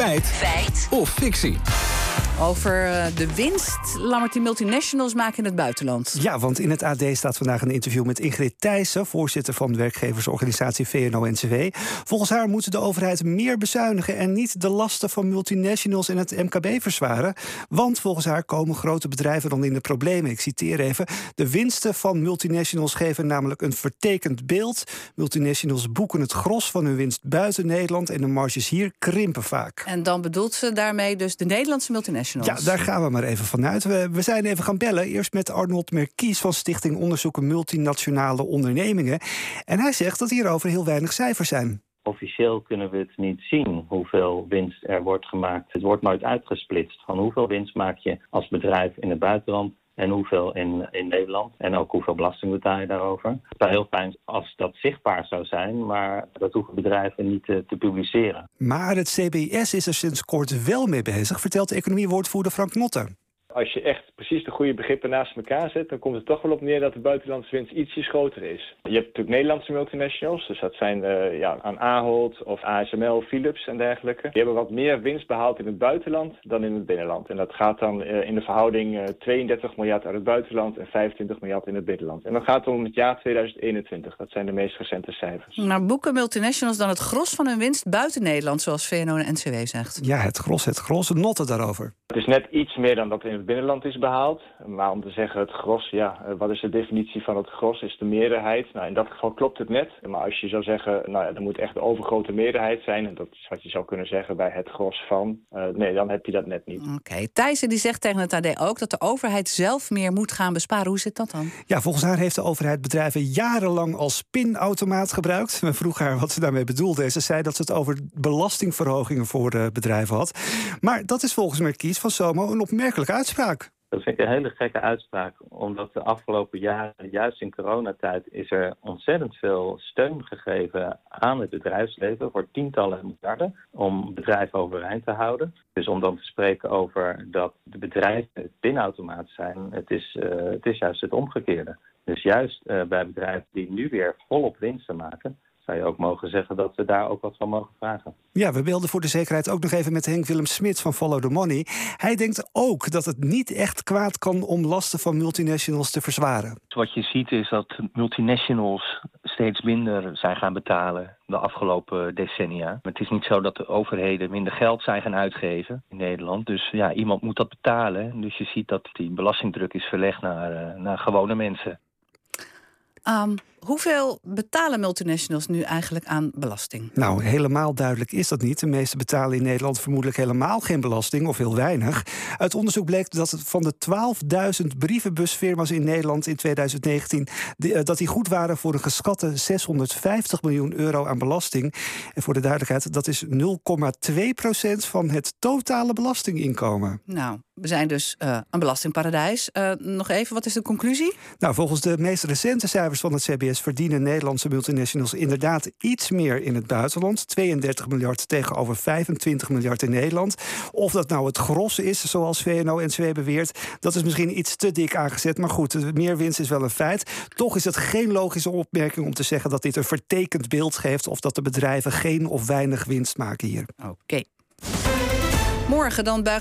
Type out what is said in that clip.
Feit. Feit. Of fictie. Over eh, de winst lammert die multinationals maken in het buitenland. Ja, want in het AD staat vandaag een interview met Ingrid Thijssen, voorzitter van de werkgeversorganisatie VNO-NCW. Volgens haar moet de overheid meer bezuinigen en niet de lasten van multinationals en het MKB verzwaren. Want volgens haar komen grote bedrijven dan in de problemen. Ik citeer even: De winsten van multinationals geven namelijk een vertekend beeld. Multinationals boeken het gros van hun winst buiten Nederland en de marges hier krimpen vaak. En dan bedoelt ze daarmee dus de Nederlandse multinationals. Ja, daar gaan we maar even vanuit. We, we zijn even gaan bellen. Eerst met Arnold Merkies van Stichting Onderzoeken Multinationale Ondernemingen. En hij zegt dat hierover heel weinig cijfers zijn. Officieel kunnen we het niet zien hoeveel winst er wordt gemaakt. Het wordt nooit uitgesplitst van hoeveel winst maak je als bedrijf in het buitenland en hoeveel in, in Nederland. En ook hoeveel belasting betaal je daarover. Het zou heel fijn als dat zichtbaar zou zijn, maar dat hoeven bedrijven niet te, publiceren. Maar het CBS is er sinds kort wel mee bezig, vertelt economiewoordvoerder Frank Notter. Als je echt precies de goede begrippen naast elkaar zet, dan komt het toch wel op neer dat de buitenlandse winst ietsjes groter is. Je hebt natuurlijk Nederlandse multinationals, dus dat zijn uh, ja, aan Ahold of ASML, Philips en dergelijke. Die hebben wat meer winst behaald in het buitenland dan in het binnenland. En dat gaat dan uh, in de verhouding uh, 32 miljard uit het buitenland en 25 miljard in het binnenland. En dat gaat om het jaar 2021. Dat zijn de meest recente cijfers. Maar boeken multinationals dan het gros van hun winst buiten Nederland, zoals VNO en NCW zegt? Ja, het gros, het gros. Notten daarover. Het is net iets meer dan dat in het binnenland is behaald. Maar om te zeggen het gros, ja, eh, wat is de definitie van het gros? Is de meerderheid? Nou, in dat geval klopt het net. Maar als je zou zeggen, nou ja, er moet echt de overgrote meerderheid zijn... en dat is wat je zou kunnen zeggen bij het gros van... Uh, nee, dan heb je dat net niet. Oké, okay. Thijssen die zegt tegen het AD ook... dat de overheid zelf meer moet gaan besparen. Hoe zit dat dan? Ja, volgens haar heeft de overheid bedrijven jarenlang als pinautomaat gebruikt. We vroegen haar wat ze daarmee bedoelde. Ze zei dat ze het over belastingverhogingen voor de bedrijven had. Maar dat is volgens Merkies van Somo een opmerkelijke uitspraak. Dat vind ik een hele gekke uitspraak, omdat de afgelopen jaren, juist in coronatijd, is er ontzettend veel steun gegeven aan het bedrijfsleven voor tientallen miljarden om bedrijven overeind te houden. Dus om dan te spreken over dat de bedrijven pinautomaat zijn, het is, uh, het is juist het omgekeerde. Dus juist uh, bij bedrijven die nu weer volop winsten maken, zou je ook mogen zeggen dat we daar ook wat van mogen vragen. Ja, we beelden voor de zekerheid ook nog even met Henk Willem Smit van Follow the Money. Hij denkt ook dat het niet echt kwaad kan om lasten van multinationals te verzwaren. Wat je ziet is dat multinationals steeds minder zijn gaan betalen de afgelopen decennia. Het is niet zo dat de overheden minder geld zijn gaan uitgeven in Nederland. Dus ja, iemand moet dat betalen. Dus je ziet dat die belastingdruk is verlegd naar, uh, naar gewone mensen. Um, hoeveel betalen multinationals nu eigenlijk aan belasting? Nou, helemaal duidelijk is dat niet. De meeste betalen in Nederland vermoedelijk helemaal geen belasting of heel weinig. Uit onderzoek bleek dat van de 12.000 brievenbusfirma's in Nederland in 2019 die, dat die goed waren voor een geschatte 650 miljoen euro aan belasting. En voor de duidelijkheid, dat is 0,2 procent van het totale belastinginkomen. Nou, we zijn dus uh, een belastingparadijs. Uh, nog even, wat is de conclusie? Nou, volgens de meest recente cijfers van het Verdienen Nederlandse multinationals inderdaad iets meer in het buitenland. 32 miljard tegenover 25 miljard in Nederland. Of dat nou het gros is, zoals VNO-NCW beweert, dat is misschien iets te dik aangezet. Maar goed, meer winst is wel een feit. Toch is het geen logische opmerking om te zeggen dat dit een vertekend beeld geeft of dat de bedrijven geen of weinig winst maken hier. Oké. Morgen dan buigt